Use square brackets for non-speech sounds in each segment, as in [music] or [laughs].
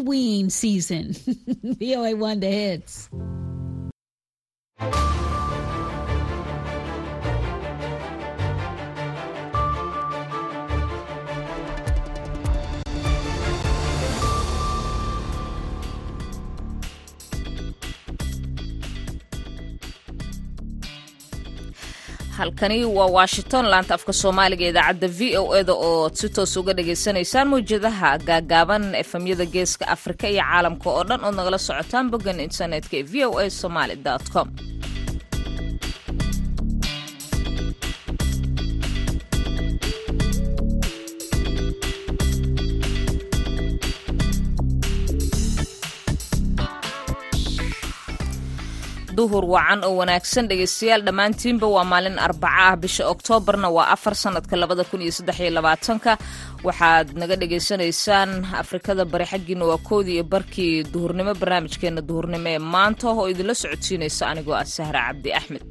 wean season. [laughs] VOA One the hits. Halkani waa washington laanta afka soomaaliga idaacadda v o eda oo si toos uga dhagaysanaysaan mawjadaha gaagaaban efemyada geeska afrika iyo caalamka oo dhan ood nagala socotaan boggan internetka ee v o a somaly com duhur wacan oo wanaagsan. Dhegaystayaal dhammaantiinba waa maalin arbaca ah. Bisha oktoobarna waa afar sanadka labada kun iyo saddex iyo labaatanka. Waxaad naga dhagaysanaysaan afrikada bari xaggiina waa koodii iyo barkii duhurnimo. Barnaamijkeena duhurnimo ee maanta oo idinla socodsiinaysa anigoo ah sahra cabdi axmed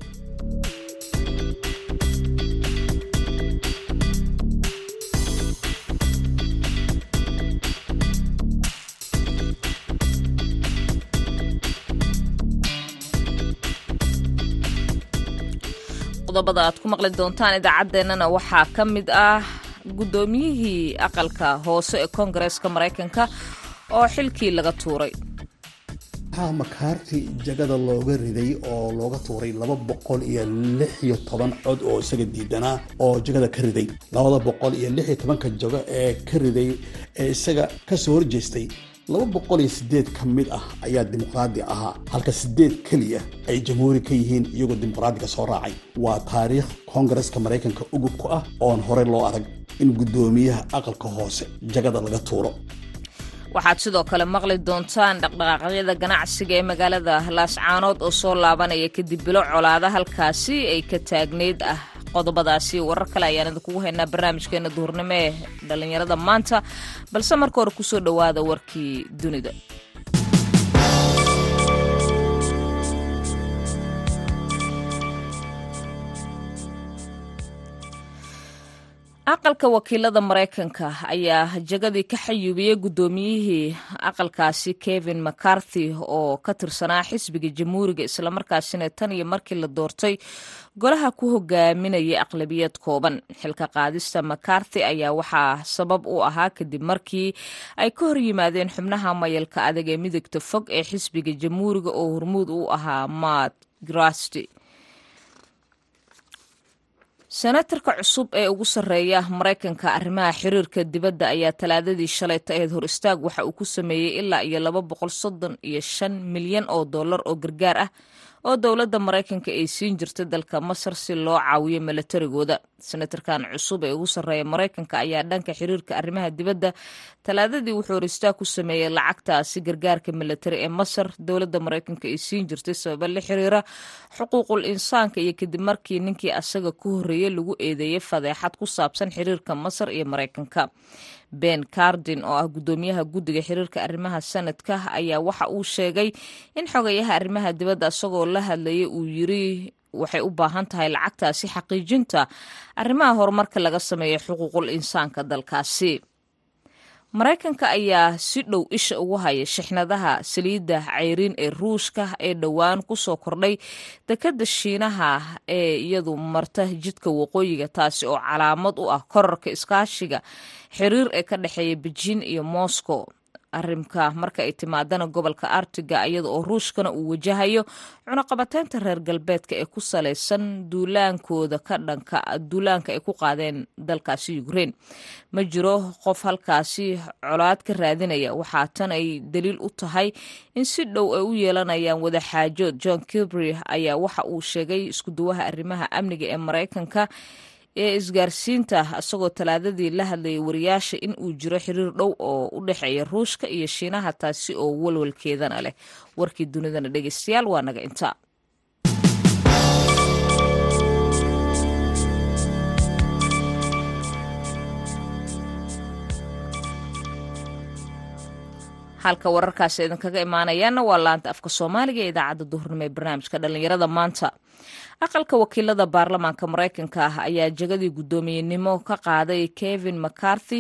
qodobada aad ku maqli doontaan idaacaddeenana waxaa ka mid ah guddoomiyihii aqalka hoose ee koongareeska maraykanka oo xilkii laga tuuray. Waxaa makaarti jagada looga riday oo looga tuuray laba boqol iyo lix iyo toban cod oo isaga diidanaa oo jagada ka riday. Labada boqol iyo lix iyo tobanka jago ee ka riday ee isaga ka soo horjeestay laba boqol iyo sideed ka mid ah ayaa dimuqraadi ahaa halka sideed keliya ay jamhuuri ka yihiin iyagoo dimuqraadiga soo raacay. Waa taariikh koongareska maraykanka ugub ku ah oon horey loo arag in guddoomiyaha aqalka hoose jagada laga tuuro. Waxaad sidoo kale maqli doontaan dhaqdhaqaaqyada ganacsiga ee magaalada laascaanood oo soo laabanaya kadib bilo colaada halkaasi ay ka taagneyd ah qodobadaasi warar kale ayaan idinkugu haynaa barnaamijkeena duhurnimo ee dhallinyarada maanta balse marka hore ku soo dhowaada warkii dunida. Aqalka wakiilada maraykanka ayaa jagadii ka xayuubiyey guddoomiyihii aqalkaasi kevin mccarthy oo ka tirsanaa xisbiga jamhuuriga islamarkaasina tan iyo markii la doortay golaha ku hogaaminayay aqlabiyad kooban. Xilka qaadista mccarthy ayaa waxaa sabab u ahaa kadib markii ay ka hor yimaadeen xubnaha mayalka adag ee midigta fog ee xisbiga jamhuuriga oo hormuud u ahaa matt grasty. Senatarka cusub ee ugu sarreeya maraykanka arrimaha xiriirka dibadda ayaa talaadadii shalayta aheyd hor istaag waxa uu ku sameeyey ilaa iyo laba boqol soddon iyo shan milyan oo dollar oo gargaar ah oo dowladda maraykanka ay siin jirtay dalka masar si loo caawiyo milatarigooda senatarkan cusub ee ugu sarreeya maraykanka ayaa dhanka xiriirka arrimaha dibadda talaadadii wuxuu hor istaag ku sameeyey lacagtaasi gargaarka milatari ee masar. Dowladda maraykanka ay siin jirtay sababa la xiriira xuquuqul insaanka iyo kadib markii ninkii asaga ku horreeyey lagu eedeeyey fadeexad ku saabsan xiriirka masar iyo maraykanka ben cardin oo ah guddoomiyaha guddiga xiriirka arrimaha sanadka ayaa waxa uu sheegay in xogayaha arrimaha dibadda isagoo la hadlayay uu yiri waxay u baahan tahay lacagtaasi xaqiijinta. Arrimaha horumarka laga sameeya xuquuqul insaanka dalkaasi maraykanka ayaa si dhow isha ugu haya shixnadaha saliidda cayriin ee ruushka ee dhowaan ku soo kordhay dekadda shiinaha ee iyadu marta jidka waqooyiga taasi oo calaamad u ah korarka iskaashiga xiriir ee ka dhexeeya beijing iyo moscow arrimka marka ay timaadana gobolka artiga iyada oo ruushkana uu wajahayo cunaqabateynta reer galbeedka ee ku salaysan duulaankooda ka dhanka duulaanka ay ku qaadeen dalkaasi ukraine. Ma jiro qof halkaasi colaad ka raadinaya. Waxaa tan ay daliil u tahay in si dhow ay u yeelanayaan wadaxaajood john kibry ayaa waxa uu sheegay iskuduwaha arrimaha amniga ee maraykanka ee isgaarsiinta isagoo talaadadii la hadlayay wariyaasha in uu jiro xiriir dhow oo u dhexeeya ruushka iyo shiinaha taasi oo walwalkeedana leh. Warkii dunidana dhegeystayaal waa naga intaa halka wararkaasi idinkaga imaanayaana waa laanta afka soomaaliga ee idaacadda duhurnimo ee barnaamijka dhallinyarada maanta. Aqalka wakiilada baarlamaanka maraykanka ah ayaa jagadii guddoomiyenimo ka qaaday kevin mccarthy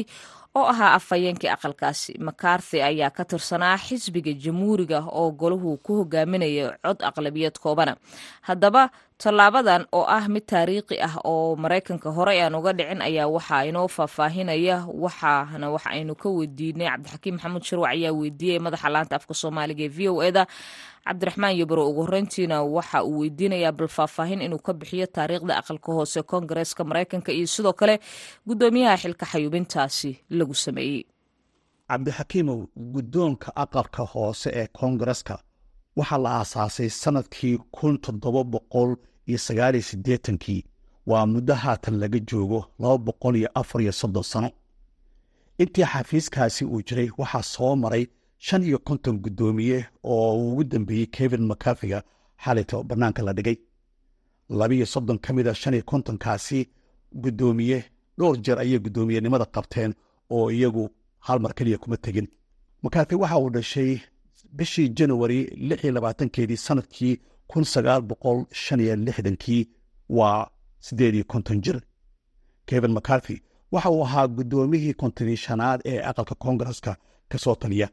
oo ahaa afhayeenkii aqalkaasi. Macarthy ayaa ka tirsanaa xisbiga jamhuuriga oo golahu ku hogaaminaya cod aqlabiyad koobana. Haddaba tallaabadan oo ah mid taariikhi ah oo maraykanka horey aan uga dhicin ayaa waxaa inoo faahfaahinaya. Waxaana wax aynu ka weydiinay cabdixakiim maxamuud sharwac ayaa weydiiyey madaxa laanta afka soomaaliga ee v o eda cabdiraxmaan yobro ugu horeyntiina waxa uu weydiinayaa bal faahfaahin inuu ka bixiyo taariikhda aqalka hoose koongareeska maraykanka iyo sidoo kale guddoomiyaha xilka xayuubintaasi lagu sameeyey. Cabdixakiimow guddoonka aqalka hoose ee koongareska waxaa la aasaasay sannadkii kun toddoba boqol iyo sagaaliyo siddeetankii. Waa muddo haatan laga joogo laba boqol iyo afar iyo soddon sano. Intii xafiiskaasi uu jiray waxaa soo maray shan iyo konton guddoomiye oo ugu dambeeyey kevin makafiga xalito bannaanka la dhigay. Labiiyo soddon ka mid a shan iyo kontonkaasi guddoomiye dhowr jeer ayay guddoomiyenimada qabteen oo iyagu hal mar keliya kuma tegin. Makafi waxa uu dhashay bishii januari lix iyo labaatankeedii sannadkii kun sagaal boqol shan lixdankii waa siddeed iyo konton jir. Kevin macarthy waxa uu ahaa guddoomiyihii kontonii shanaad ee aqalka koongareska ka soo taliya.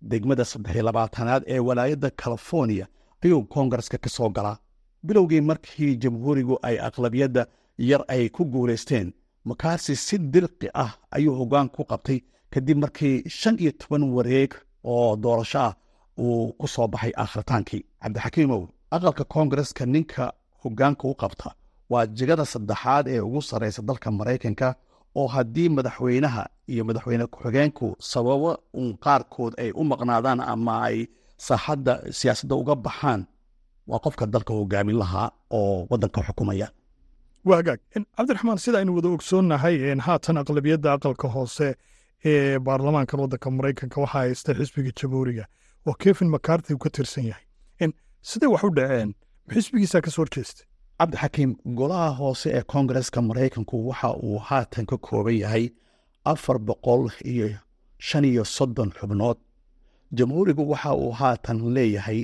Degmada saddex iyo labaatanaad ee walaayadda california ayuu koongareska ka soo galaa. Bilowgii markii jamhuurigu ay aqlabiyadda yar ay ku guulaysteen makarsi si dirqi ah ayuu hoggaan ku qabtay kadib markii shan iyo toban wareeg oo doorasho ah uu ku soo baxay akhritaankii cabdixakiimow aqalka koongareska ninka hoggaanka u qabta waa jegada saddexaad ee ugu sarraysa dalka maraykanka oo haddii madaxweynaha iyo madaxweyne ku-xigeenku sababo uun qaarkood ay u maqnaadaan ama ay saaxadda siyaasadda uga baxaan waa qofka dalka hogaamin lahaa oo waddanka xukumaya. Waa hagaag. Cabdiraxmaan sida aynu wada ogsoonnahay haatan aqlabiyadda aqalka hoose ee baarlamaankan waddanka maraykanka waxaa haysta xisbiga jamhuuriga oo kevin macarthy uu ka tirsan yahay. Siday wax u dhaceen xisbigiisaa ka soo horjeestay? Cabdixakiim golaha hoose ee koongareska maraykanku waxa uu haatan ka kooban yahay afar boqol iyo shan iyo soddon xubnood. Jamhuurigu waxa uu haatan leeyahay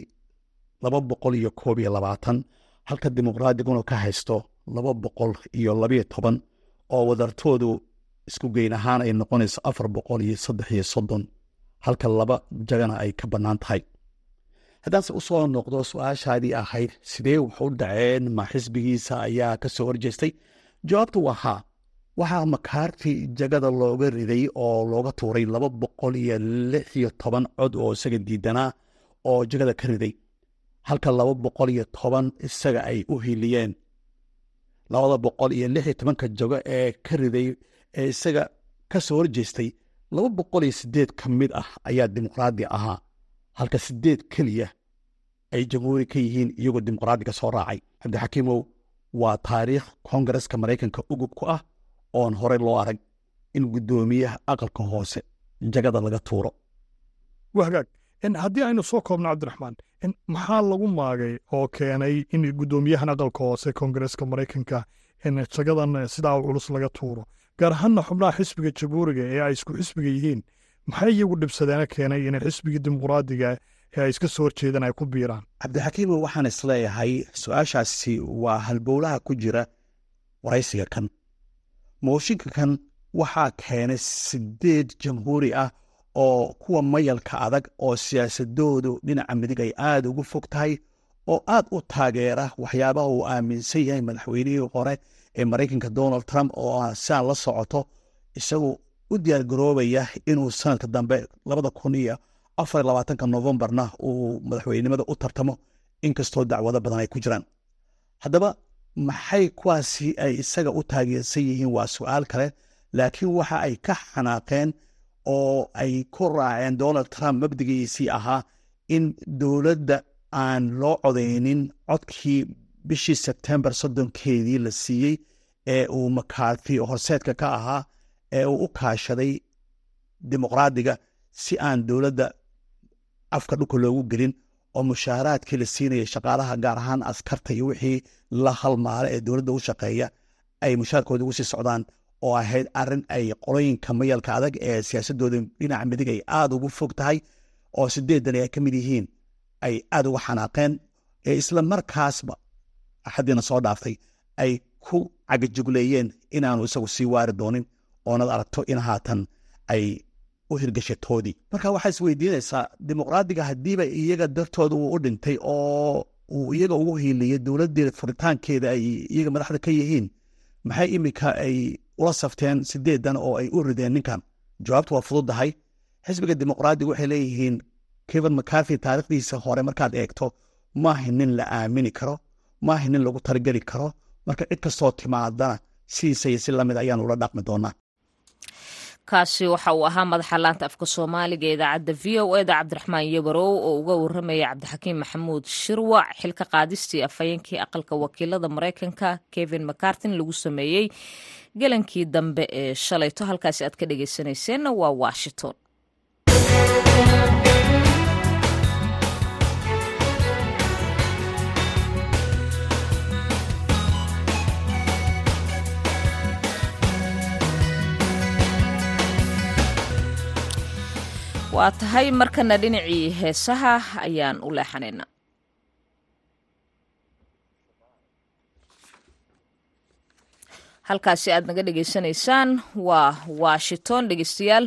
laba boqol iyo koob iyo labaatan halka dimuqraadiguna ka haysto laba boqol iyo labiyo toban oo wadartoodu isku geyn ahaan ay noqonayso afar boqol iyo saddex iyo soddon halka laba jagana ay ka bannaan tahay. Haddaanse u soo noqdo su'aashaadii ahayd sidee wax u dhaceen? Ma xisbigiisa ayaa ka soo horjeestay? Jawaabtu waa haa waxaa makaarti jagada looga riday oo looga tuuray laba boqol iyo lix iyo toban cod oo isaga diidanaa oo jagada ka riday. Halka laba boqol iyo toban isaga ay u hiliyeen labada boqol iyo lix iyo tobanka jago ee ka riday ee isaga ka soo horjeestay laba boqol iyo siddeed ka mid ah ayaa dimuqraadi ahaa halka siddeed keliya ay jamhuuri ka yihiin iyagoo dimuqraadiga soo raacay. Cabdixakiimow waa taariikh koongareska maraykanka ugub ku ah oon horey loo arag in guddoomiyaha aqalka hoose jagada laga tuuro. Haddii aynu soo koobno cabdiraxmaan maxaa lagu maagay oo keenay in guddoomiyahan aqalka hoose koongareska maraykanka jagadan sidaa u culus laga tuuro gaar ahaanna xubnaha xisbiga jamhuuriga ee ay isku xisbiga yihiin maxay iyagu dhibsadeena keenay inay xisbigii dimuqraadiga ee ay iska soo horjeedaan ay ku biiraan? Cabdixakiimo waxaan is leeyahay su'aashaasi waa halbowlaha ku jira waraysiga kan. Mooshinka kan waxaa keenay sideed jamhuuri ah oo kuwa mayalka adag oo siyaasadoodu dhinaca midig ay aada ugu fog tahay oo aad u taageera waxyaabaha uu aaminsan yahay madaxweynihii hore ee maraykanka donald trump oo siaan la socoto isagu u diyaargaroobaya inuu sanadka dambe labada kun iyo afar labaatanka novembarna uu madaxweynenimada u tartamo inkastoo dacwado badan ay ku jiraan. Haddaba maxay kuwaasi ay isaga u taageersan yihiin? Waa su'aal kale laakiin waxa ay ka xanaaqeen oo ay ku raaceen donald trump mabdigiisii ahaa in dowladda aan loo codeynin codkii bishii sebtembar soddonkeedii la siiyey ee uu makaarti horseedka ka ahaa ee uu u kaashaday dimuqraadiga si aan dowladda afka dhulka loogu gelin oo mushaaraadkii la siinayay shaqaalaha gaar ahaan askarta iyo wixii la halmaala ee dowladda u shaqeeya ay mushaarkooda ugu sii socdaan oo ahayd arrin ay qolooyinka mayalka adag ee siyaasadooda dhinaca midig ay aada ugu fog tahay oo sideedan ay ka mid yihiin ay aada uga xanaaqeen ee isla markaasba axadiina soo dhaaftay ay ku cagajugleeyeen inaanu isagu sii waari doonin oonad aragto in haatan ay u hirgashatoodii marka waxaa isweydiinaysaa dimuqraadiga haddiiba iyaga dartooda uu u dhintay oo uu iyaga ugu hiiliyay dowladdeeda furitaankeeda ay iyaga madaxda ka yihiin maxay iminka ay ula safteen sideedan oo ay u rideen ninkan? Jawaabtu waa fududahay. Xisbiga dimuqraadiga waxay leeyihiin kevin mcarthy taarikhdiisa hore markaad eegto maaha nin la aamini karo maaha nin lagu talageli karo. Marka cid kastoo timaadana sidiisa iyo si la mid ayaan ula dhaqmi doonaa. Kaasi waxa uu ahaa madaxa laanta afka soomaaliga ee idaacadda v o eda cabdiraxmaan yabarow oo uga waramaya cabdixakiim maxamuud shirwac xilka qaadistii afhayeenkii aqalka wakiilada maraykanka kevin macartin lagu sameeyey gelankii dambe ee shalayto halkaasi aad ka dhegeysaneyseenna waa washington waa tahay markana dhinacii heesaha ayaan u leexanaynaa halkaasi aad naga dhegeysanaysaan waa washington dhegeystayaal.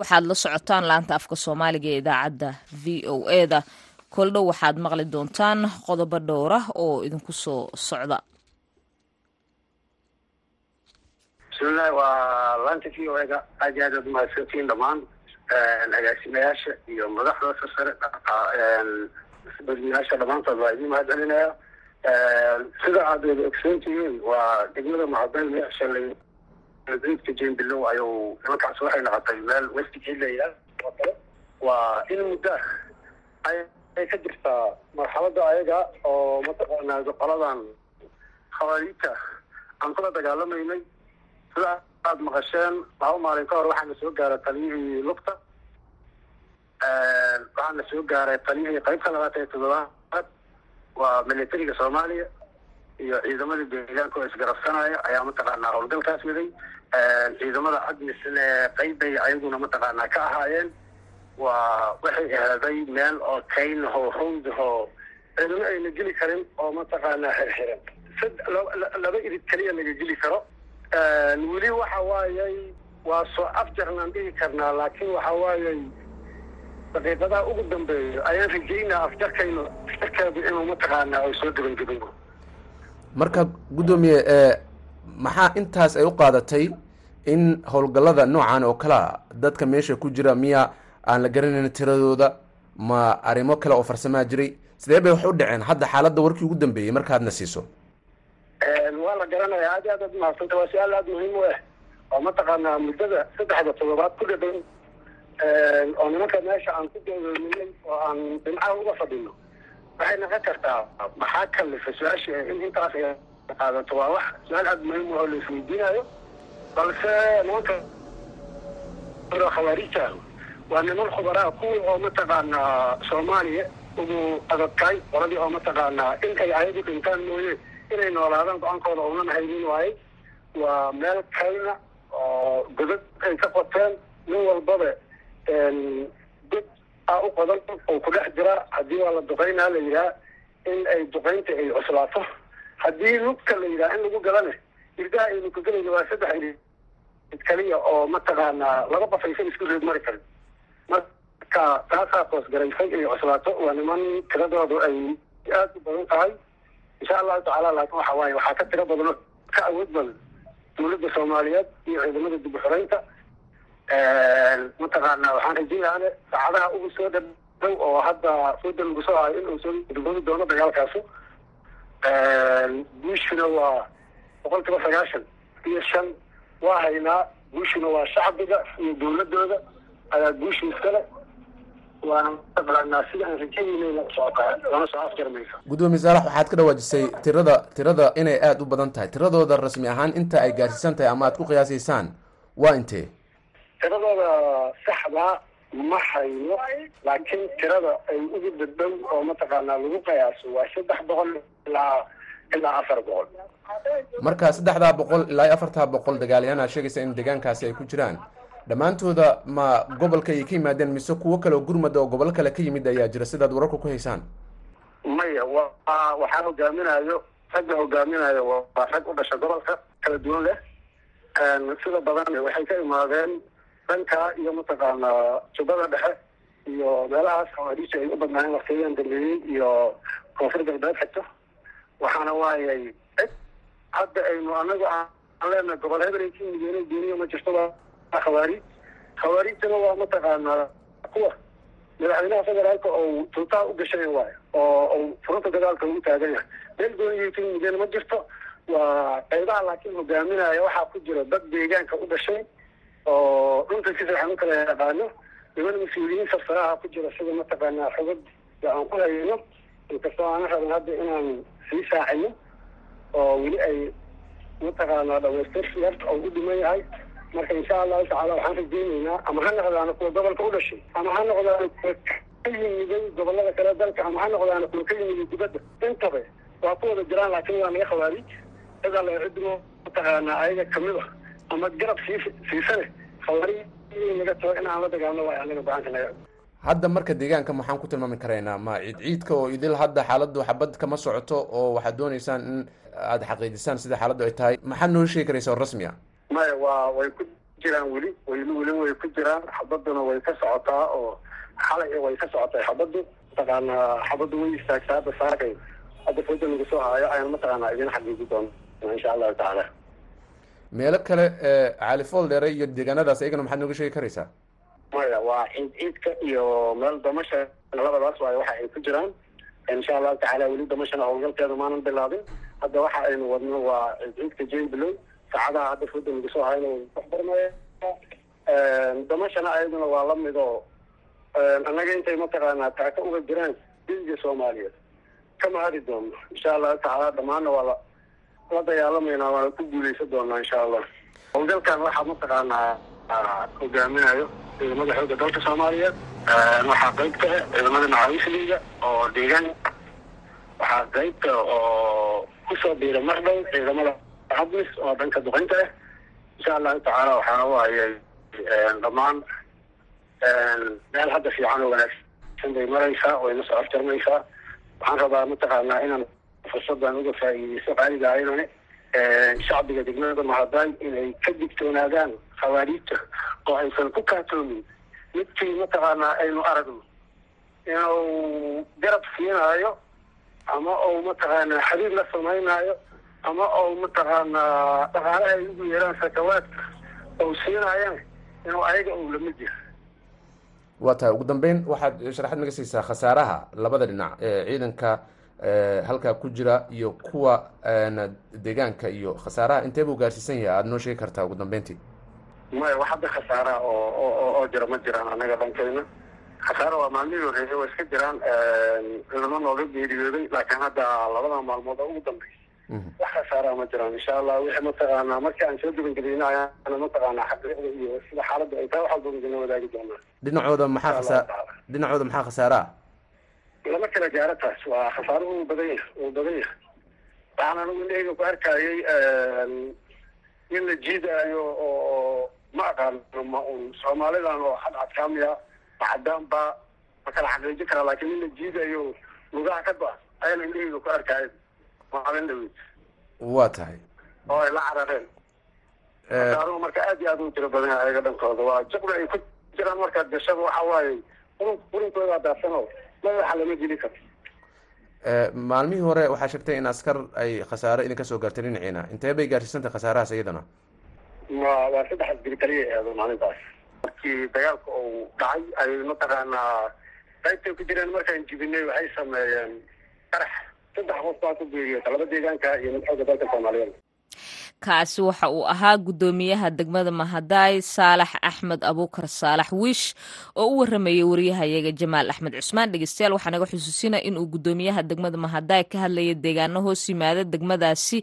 Waxaad la socotaan laanta afka soomaaliga ee idaacadda v o eda koldhow waxaad maqli doontaan qodobo dhowra oo idinku soo socda. Bismillahi waa laanta v o eda aad iyo aad aad umahadsantiin dhammaan agaasimayaasha iyo madaxda sasare badinayaasha dhammaantood waa idiin mahad celinaya sida aad wada ogsoon tihiin waa degmada macabel meesha laidka jembilow ayuu nimankaas waxay noqotay meel westigii leeyahay waa in muddo ay ka jirtaa marxalada ayaga oo mataqaanaa qoladan khawaariijta aan kula dagaalamaynay. Sida aad maqasheen laba maalin ka hor waxaana soo gaaray taliyihii lugta. Waxaana soo gaaray taliyihii qaybta labaatan iyo toddobaad. Waa militariga soomaaliya iyo ciidamada deegaanka oo isgarabsanaya ayaa mataqaanaa howlgalkaas waday ciidamada admisne qeybbay ayaguna mataqaanaa ka ahaayeen. Waa waxay ahaaday meel oo kaynahoo howdahoo ciidamo ayna geli karin oo mataqaanaa xirxiran. Laba irid keliya laga geli karo weli waxa waayay waa soo afjarnaan dhihi karnaa laakiin waxa waayay daqiiqadaha ugu dambeeya ayaan rajeynaa afjarkaynu afjarkeedu inuu mataqaanaa ay soo gabangabeyno marka guddoomiye maxaa intaas ay u qaadatay in howlgallada noocan oo kalea dadka meesha ku jira miya aan la garanayn tiradooda ma arrimo kale oo farsamaa jiray? Sidee bay wax u dhaceen? Hadda xaaladda warkii ugu dambeeyey markaadna siiso waa la garanaya aad aad aad umahadsanta waa su'aal aada muhiim u ah oo mataqaanaa muddada saddexda toddobaad ku dhadhow oo nimanka meesha aan ku doodominay oo aan dhinacaha uga fadhino waxay noqon kartaa maxaa kalifa su'aasha in intaas ay qaadato waa wax su'aal aada muhiim oo la isweydiinayo balse nimanka khawaariijta waa niman khubaraa kuwii oo mataqaanaa soomaaliya ugu adadkay qoladii oo mataqaanaa in ay ayagu dhintaan mooye inay noolaadaan go'aankooda uunan haynin waaye. Waa meel kayna oo godad ay ka qoteen nin walbaba god a u qodan oo ku dhex jira. Haddii waa la duqaynaa la yidhaha in ay duqaynta ay cuslaato haddii lugta la yidhaha in lagu galane irdaha aynu ka gelayna waa saddex irid kaliya oo mataqaanaa laba qof aysan isku reed mari karin. Marka taasaa koosgaraysay ay cuslaato waa niman tiradoodu ay aada u badan tahay insha allahu tacaala laakin waxa waaye waxaa ka tiro badan ka awood badan dowladda soomaaliyeed iyo ciidamada dib u xoreynta mataqaanaa waxaan rajaynaane saacadaha ugu soo dhadhow oo hadda sooda lagu soo hayo inuu soo dhadhoobi doono dagaalkaasu guushuna waa boqol kiiba sagaashan iyo shan. Waa haynaa guushuna waa shacbiga iyo dowladooda ayaa guusha iskale guddoomiye saalax waxaad ka dhawaajisay tirada tirada inay aada u badan tahay. Tiradooda rasmi ahaan inta ay gaarsiisan tahay ama aad ku qiyaasaysaan waa intee? Tiradooda saxdaa ma hayno laakiin tirada ay ugu dadhow oo mataqaanaa lagu qiyaaso waa saddex boqol ilaa ilaa afar boqol. Marka saddexdaa boqol ilaa afartaa boqol dagaalyahan aad sheegaysa in deegaankaasi ay ku jiraan dhammaantooda ma gobolka ay ka yimaadeen mise kuwo kale oo gurmada oo gobolo kale ka yimid ayaa jira? Sidaad wararka ku haysaan? Maya wa waxaa hogaaminayo ragga hogaaminayo waa rag u dhasha gobolka kala duwan leh. Sida badan waxay ka imaadeen dhanka iyo mataqaanaa jubbada dhexe iyo meelahaas xawaariijta ay u badnaayeen waqtiyadan dambeeyey iyo koonfur galbeed xigto waxaana waayay cid hadda aynu anagu aan leenahay gobol hebel ay ka migeeno geeniyo ma jirto waa khawaariij khawaariijtana waa mataqaanaa kuwa madaxweynaha federaalka oo tuutaa u gashay waayo oo furunta dagaalka ugu taagan yahay. Meel ka migeeno ma jirto. Waa qaybaha laakiin hogaaminaya waxaa ku jira dad deegaanka u dhashay oo dhunta si u kala yaqaano. Niman mas'uuliyiin farsaraha ku jira sida mataqaanaa xogad aan ku hayno. Inkastoo aana rabin hadda inaan sii saacino oo weli ay mataqaanaa dhamaystir yarta oo u dhiman yahay marka insha allahu tacaala waxaan rajeyneynaa ama ha noqdaana kuwa gobolka u dhashay ama ha noqdaana kuwa ka yimiday gobollada kale dalka ama ha noqdaana kuwa ka yimiday dibadda. Intaba waa ku wada jiraan laakiin waa naga khawaariij cida la cidmo mataqaanaa ayaga ka mid a ama garab sii siisane khawaariij naga tago in aan la dagaalno waa anaga go'aanka naga. Hadda marka deegaanka maxaan ku tilmaami karaynaa ma ciid ciidka oo idil hadda xaaladdu xabad kama socoto oo waxaad dooneysaan in aada xaqiijisaan sida xaaladdu ay tahay. Maxaad noola sheegi karaysaa oo rasmi ah maya waa way ku jiraan weli weli weli way ku jiraan. Xabaduna way ka socotaa oo xalay way ka socotay xabaddu. Mataqaanaa xabaddu way istaagtaa hadda saakay hadda fooda lagu soo haayo ayaan mataqaanaa idin xaqiiji doona insha allahu tacaala. Meelo kale cali fool dheere iyo deegaanadaas ayagana maxaad nooga sheegi karaysaa? Maya waa ciid ciidka iyo meel damasha labadaas waayo waxa ay ku jiraan. Insha allahu tacaala weli damashana howlgalkeeda maanan bilaabin. Hadda waxa aynu wadno waa ciid ciidka jaybilow saacadaha hadda lagu soo hayna waxbarmaya damashana ayaduna waa la mid oo annaga intay mataqaanaa taaka uga jiraan diiga soomaaliyeed. Kama hari doono insha allahu tacaala dhammaanna waa la la dagaalamayna waana ku guuleysan doonaa insha allah howlgalkan waxaa mataqaanaa hogaaminayo ciidamada xooga dalka soomaaliyeed. Waxaa qeybka ah ciidamada macawisliga oo deegaan. Waxaa qeybka oo ku soo biira mardhow ciidamada abnis oo dhanka duqeynta ah insha allahu tacaala waxaa waaye dhammaan meel hadda fiican oo wanaagsan bay maraysaa wayna soo afjarmaysaa waxaan rabaa mataqaanaa inaan fursadan uga faa'iideysto qaaliga ayadani shacbiga degmada mahadaay inay ka digtoonaadaan khawaariijta oo aysan ku kaatoomin. Midkii mataqaanaa aynu aragno inuu garab siinaayo ama uu mataqaanaa xiriir la samaynayo ama uu mataqaanaa dhaqaalaha ay ugu yeeraan sakawaadka ou siinaayana inuu ayaga uu la mid yahay. Waa tahay ugu dambeyn waxaad sharaxad naga siisaa khasaaraha labada dhinac ee ciidanka halkaa ku jira iyo kuwa deegaanka iyo khasaaraha. Intee buu gaarsiisan yahay? Aada noo sheegi kartaa ugu dambeyntii. Maya wax hadda khasaaraha oo oo oo jira ma jiraan anaga dhankeyna khasaara waa maalmihii horeeyay waa iska jiraan ciidamo nooga geeriyooday laakiin hadda labada maalmood oo ugu dambeysa wax khasaaraha ma jiraan insha allah wixii mataqaanaa markii aan soo gebangeliyna ayaana mataqaanaa xaqiiqda iyo sida xaaladda ay tahay waxaa doonadina wadaagi doonaa. Dhinacooda maxaa khasa dhinacooda maxaa khasaara ah lama kala gaaro taas waa khasaaruhu uu badan yahay uu badan yahay. Waxaan anigu indhahayga ku arkayay in la jiidaayo oo ma aqaano ma un soomaalidan oo cadcadkaamiya ma cadaan ba ma kala xaqiiji karaa laakiin in la jiidayo lugaha ka go-a ayaan indhahayga ku arkayay maalin dhaweyd waa tahay. Oo ay la carareen. Khasaaruhu marka aad iyo aad u tiro badan ayaga dhankooda. Waa jaqda ay ku jiraan markaad gashada waxa waaye qurun qurunkooda daafsanoo madaxa lama geli karo maalmihii hore waxaa sheegtay in askar ay khasaaro idinka soo gaartay dhinaciina intee bay gaarsiisantay khasaarahaas iyadana? Wa waa saddex asgari kaliya eedo maalintaas. Markii dagaalka uu dhacay ay mataqaanaa qaybtay ku jireen markaan jibinay waxay sameeyeen qarax saddex qof baa ku geeriyota laba deegaanka iyo mid dalka soomaaliyeed kaasi waxa uu ahaa guddoomiyaha degmada mahadaay saalax axmed abuukar saalax wiish oo u waramayay wariyahayaga jamaal axmed cusmaan. Dhegeystayaal waxaa naga xusuusina inuu guddoomiyaha degmada mahadaay ka hadlaya deegaano hoos yimaada degmadaasi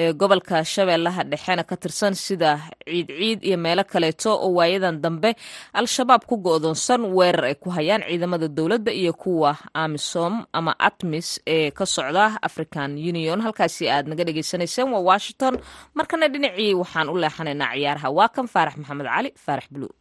ee gobolka shabeellaha dhexena ka tirsan sida ciid ciid iyo meelo kaleeto oo waayadan dambe al-shabaab ku go-doonsan weerar ay ku hayaan ciidamada dowladda iyo kuwa amisom ama atmis ee ka socda african union. Halkaasi aad naga dhegeysanayseen waa washington markana dhinacii waxaan u leexanaynaa ciyaaraha waa kan faarax maxamed cali faarax buluug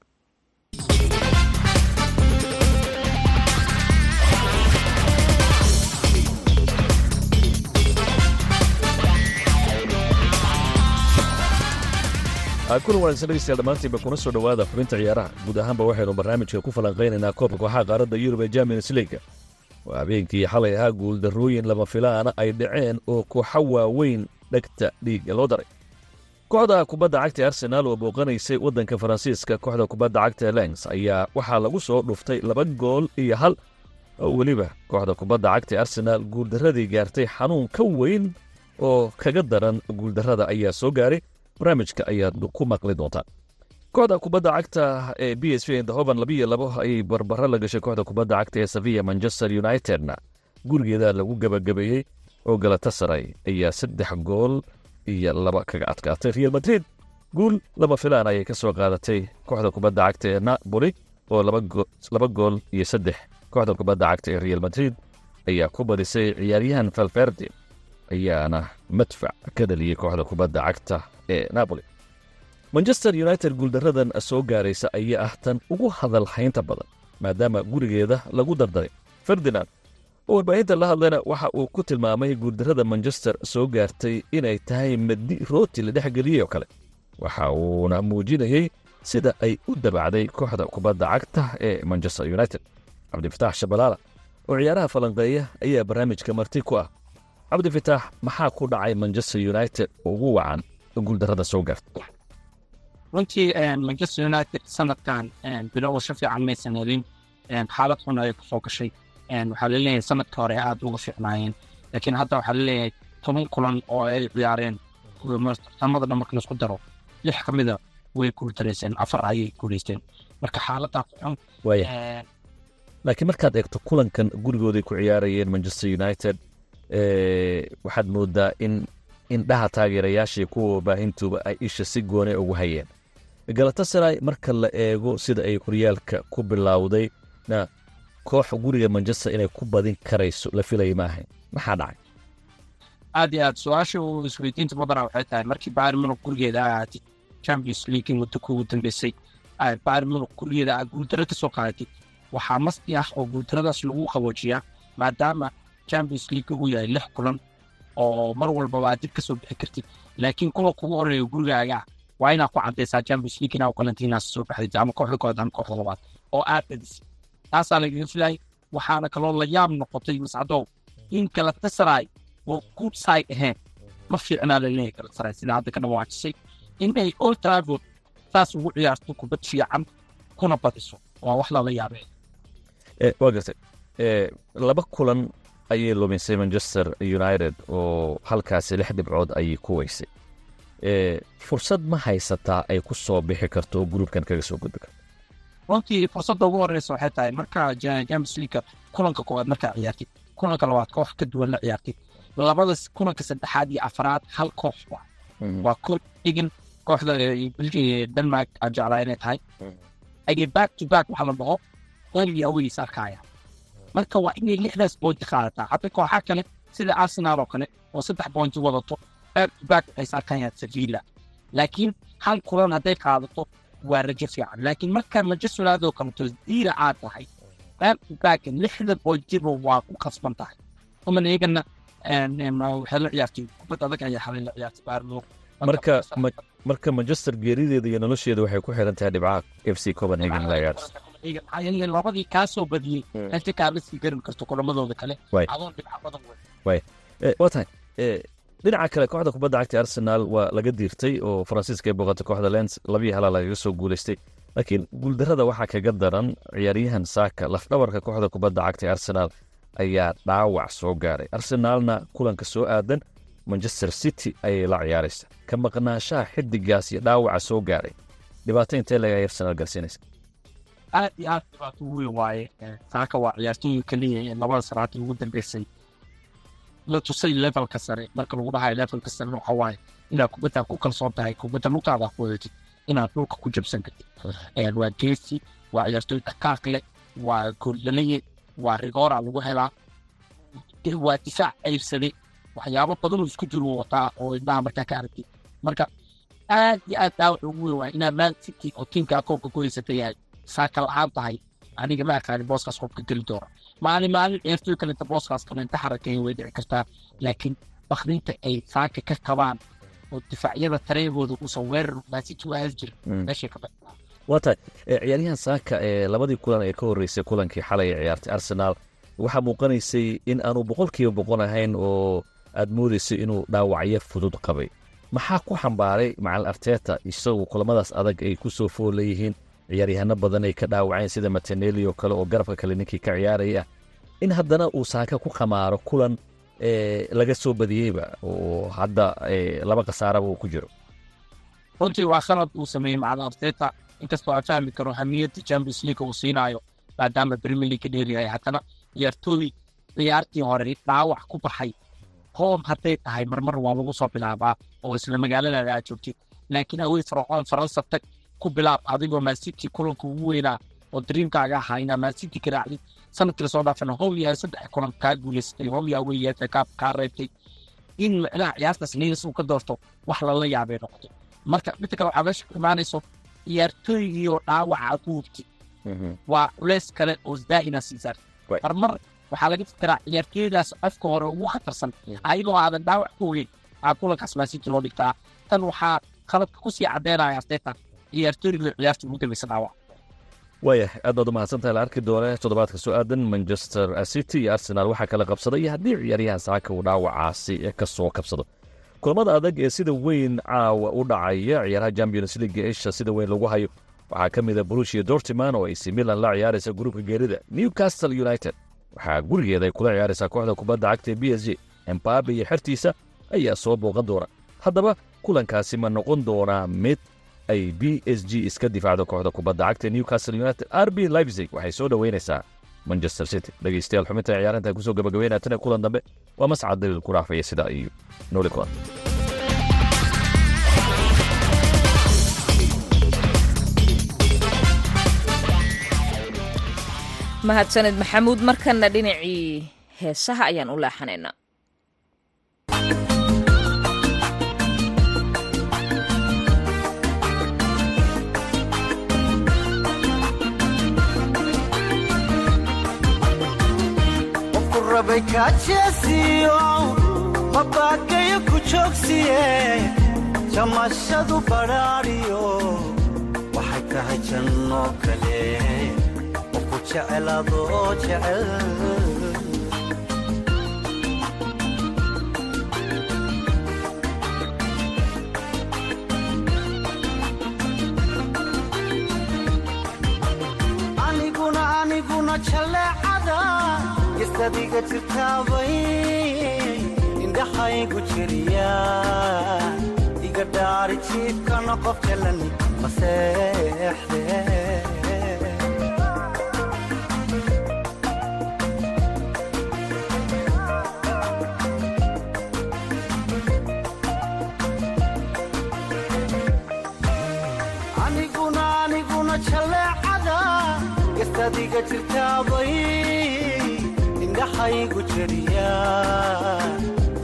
kuna wanaagsan dhegeystayaal dhammaantiinba kuna soo dhowaada xubinta ciyaaraha. Guud ahaanba waxaynu barnaamijka ku falanqaynaynaa koobka kooxaha qaaradda yurub ee champions leaga waa habeenkii xalay ahaa guuldarrooyin lama filaana ay dhaceen oo kooxo waaweyn dhegta dhiiga loo daray kooxda kubadda cagta ee arsenaal oo booqanaysay waddanka faransiiska kooxda kubadda cagta lens ayaa waxaa lagu soo dhuftay laba gool iyo hal. Oo weliba kooxda kubadda cagta arsenaal guuldarradii gaartay xanuun ka weyn oo kaga daran guuldarrada ayaa soo gaaray. Barnaamijka ayaad ku maqli doontaan kooxda kubadda cagta ee b s v dahoban labiyo labo ayay barbaro la gashay kooxda kubadda cagta ee saviya manchester unitedna. Gurigeeda lagu gebagabeeyey oo galatasaray ayaa saddex gool iyo laba kaga adkaatay. Real madrid guul laba filaan ayay ka soo qaadatay kooxda kubadda cagta ee napoli oo laba gool iyo saddex. Kooxda kubadda cagta ee real madrid ayaa ku badisay ciyaaryahan valverde ayaana madfac ka dhaliyey kooxda kubadda cagta ee napoli. Manchester united guuldaradan soo gaaraysa ayaa ah tan ugu hadal haynta badan maadaama gurigeeda lagu dardaray ferdinand warbaahinta la hadlayna waxa uu ku tilmaamay guuldarrada manchester soo gaartay inay tahay madi rooti la dhex geliyey oo kale. Waxa uuna muujinayey sida ay u dabacday kooxda kubadda cagta ee manchester united. Cabdifitaax shabalaala oo ciyaaraha falanqeeya ayaa barnaamijka marti ku ah. Cabdifitaax maxaa ku dhacay manchester united ugu wacan guuldarrada soo gaarta runtii manchester united sanadkan bilowasho fiican maysan helin xaalad xun ayay ku soo gashay waxaa la leeyahay sanadka hore aad uga fiicnaayeen laakiin hadda waxaa la leeyahay toban kulan oo ay ciyaareen tartamada dhan marka la isku daro lix ka mida way guuldareyseen afar ayay guuleysteen. Marka xaaladaas xun laakiin markaad eegto kulankan gurigooday ku ciyaarayeen manchester united waxaad moodaa in indhaha taageerayaashii kuwa baahintuba ay isha si goone ugu hayeen. Galatasaray marka la eego sida ay horyaalka ku bilowday na koox guriga manchester inay ku badin karayso la filaya ma ahayn. Maxaa dhacay? Aad iyo aad su'aasha isweydiinta mudana waxay tahay markii bayr munug gurigeeda ahaatid champions league muddo kugu dambeysay bayr munug gurigeeda aad guuldaro ka soo waxaa masdi ah oo guuldaradaas lagu qaboojiyaa maadaama champions league uu yahay lix kulan oo mar walbaba aad dib ka bixi kartid. Laakiin kuwa kugu horreeya gurigaaga waa inaad ku cadaysaa champions league inaa kalantiinaas soo baxdid ama kooxda kooxda labaad oo aad badisay taasaa lagaga filayay waxaana kaloo la yaab noqotay mascadow in galatasaray oo good side ahayn. Ma fiicnaa la leeyahay galatasaray sida hadda ka dhawaajisay inay old trafford saas ugu ciyaarto kubad fiican kuna badiso. Waa wax lala yaabay. Waa gartay laba kulan ayay lumisay manchester united oo halkaasi lix dhibcood ayay ku weysay fursad ma haysataa ay ku soo bixi karto oo gruubkan kaga soo gudbi karto runtii fursadda ugu horeysa waxay tahay marka champions league kulanka koowaad markaa ciyaartid kulanka labaad koox ka duwan la ciyaartid labada kulanka saddexaad iyo afraad hal koox wa waa koox dhigan kooxda denmark aan jeclaa inay tahay. Ayay back to back waxaa la dhaho home iyo arkaya marka waa inay lixdaas boonti qaadataa. Hadda kooxa kale sida arsenal oo kale oo saddex boonti wadato back to back waxay is arkayaan sevilla. Laakiin hal kulan hadday qaadato waa rajo fiican laakiin markaa manchester united oo kaleto diira aad tahay back to back lixda boontiba waa ku kasban tahay uman iyagana waxay la ciyaartay kubad adag ayaa xalay la ciyaartay baarlo marka marka manchester geerideeda iyo nolosheeda waxay ku xiran tahay dhibcaha f c copenhagen labadii kaa soo badiyey inta kaa la sii garin karto kulamadooda kale adoon dhibca badan way waa tahay dhinaca kale kooxda kubadda cagta arsenal waa laga diirtay oo faransiiska ay booqatay kooxda lens labiyo halaa lagaga soo guulaystay laakiin guuldarrada waxaa kaga daran ciyaaryahan saaka lafdhabarka kooxda kubadda cagta arsenal ayaa dhaawac soo gaaray. Arsenaalna kulanka soo aadan manchester city ayay la ciyaaraysa ka maqnaanshaha xidigaas iyo dhaawaca soo gaaray. Dhibaato intee laga arsenal gaarsiinaysa. Aad iyo aad dhibaato weyn waaye. Saaka waa ciyaartooyga kaliya ee labada sanaadii ugu dambeysay la tusay levelka sare. Marka lagu dhahayo levelka sare waxa inaad kubadda ku kalsoon tahay kubadda lugtaada wadatid inaad dhulka ku jabsan kartid waa geesi waa ciyaartooy dhaqaaq leh waa gooldhalaye waa rigoora lagu helaa. Waa difaac ceybsaday waxyaabo badan oo isku jiro wataa oo indhaha markaa ka aragtid marka aad iyo aad dhaawac ugu weyn waa inaad man city oo tiimkaa koobka ku haysatay yahay. Saaka la'aan tahay aniga ma aqaanin booskaas qofka geli doona maalin maalin ciyaartooy kalenta booskaas kalenta xarakeyn way dhici kartaa laakiin bakrinta ay saaka ka qabaan oo difaacyada tareegooda uusan weerar maasiti u aadi jirin meeshay ka baxda waa tahay e, ciyaaryahan saaka ee labadii kulan ee ka horreysay kulankii xalay ee ciyaartay arsenaal waxaa muuqanaysay in aanu boqolkiiba boqol ahayn oo aad moodaysay inuu dhaawacyo fudud qabay. Maxaa ku xambaaray macal arteta isagu kulamadaas adag ay ku soo fool leeyihiin ciyaaryahanno badan ay ka dhaawaceen sida mataneli oo kale oo garabka kale ninkii ka ciyaaraya in haddana uu saaka ku khamaaro kulan ee laga soo badiyeyba oo hadda ee, laba khasaaraba uu ku jiro. Runtii waa khalad uu sameeyey macalin arteta. Inkastoo aan fahmi karo hamiyadda champions league uu siinaayo maadaama premier league dheeryahay haddana ciyaartooy ciyaartii hore dhaawac ku baxay hoom hadday tahay marmar waa lagu soo bilaabaa oo isla magaaladaada aad joogtid. Laakiin awey farcoon faransa tag ku bilaab adigoo mancity kulanka ugu weynaa oo dreamkaaga ahaa inaa mancity ka raacdid sannadkii la soo dhaafana howyaa saddex kulan kaa guuleysatay howyaa weyeeta kaa kaa reebtay. In micnaha ciyaartaas niis uu ka doorto wax lala yaabay noqoto marka midda kale waxaa meesha ku imaanayso ciyaartooygii oo dhaawaca ku hubtid waa culeys kale oo daa'ina siisaan Right. marmar waxaa laga fikiraa ciyaartooydaas afka hore ugu khatarsan. Ayagoo aadan dhaawac ku ogeyn aa kulankaas maasiti loo dhigtaa. Tan waxaa khaladka ku sii caddeynaya arteta ciyaartooyga ciyaarta ugu dambaysa dhaawac waaya aad baad umahadsantahay la arki doone toddobaadka soo aadan manchester city iyo arsenal waxaa kala qabsaday haddii ciyaaryahan saaka uu dhaawacaasi ka soo kabsado. Kulamada adag ee sida weyn caawa u dhacaya ciyaaraha champions league isha sida weyn lagu hayo. Waxaa ka mid a brushia dortiman oo ac milan la ciyaaraysa gruupka geerida newcastle united. Waxaa gurigeeda ay kula ciyaaraysaa kooxda kubadda cagta ee b s g. Embabe iyo xertiisa ayaa soo booqan doona. Haddaba kulankaasi ma noqon doonaa mid ay b s g iska difaacdo kooxda kubadda cagta newcastle united rb leipzig. Waxay soo dhoweynaysaa manchester city. Dhegeystayaal xubinta ciyaarinta ku soo gabagabeynaya tan iyo kulan dambe waa mascad daliil ku dhaafaya sidaa iyo nooli kulan mahadsaned maxamuud markanna dhinacii heesaha ayaan u leexanaynaa kaajeesiyo mabaakayo ku joogsiye jamashadu badhaadhiyo waxay tahay janno kale qofku jecelaadoo jecel aniguna aniguna jaleecada gistadiga jirtaabay indhaxaygu jiriya iga dhaari jiibkana qof aniguna aniguna jaleecada gastadiga jirtaabay indhaxaygu jeriya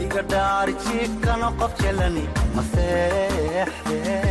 iga dhaari jiifkana qof jelani maseexde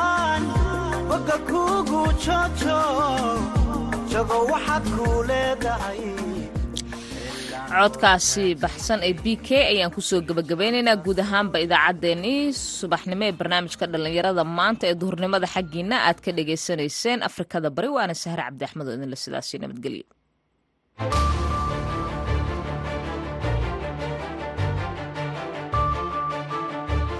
codkaasi baxsan ee b k ayaan ku soo gebagabeynaynaa guud ahaanba idaacaddeenii subaxnimo ee barnaamijka dhallinyarada maanta ee duhurnimada xaggiina aad ka dhagaysanayseen afrikada bari waana sahre cabdi axmed oo idinle sidaasi nabadgelyo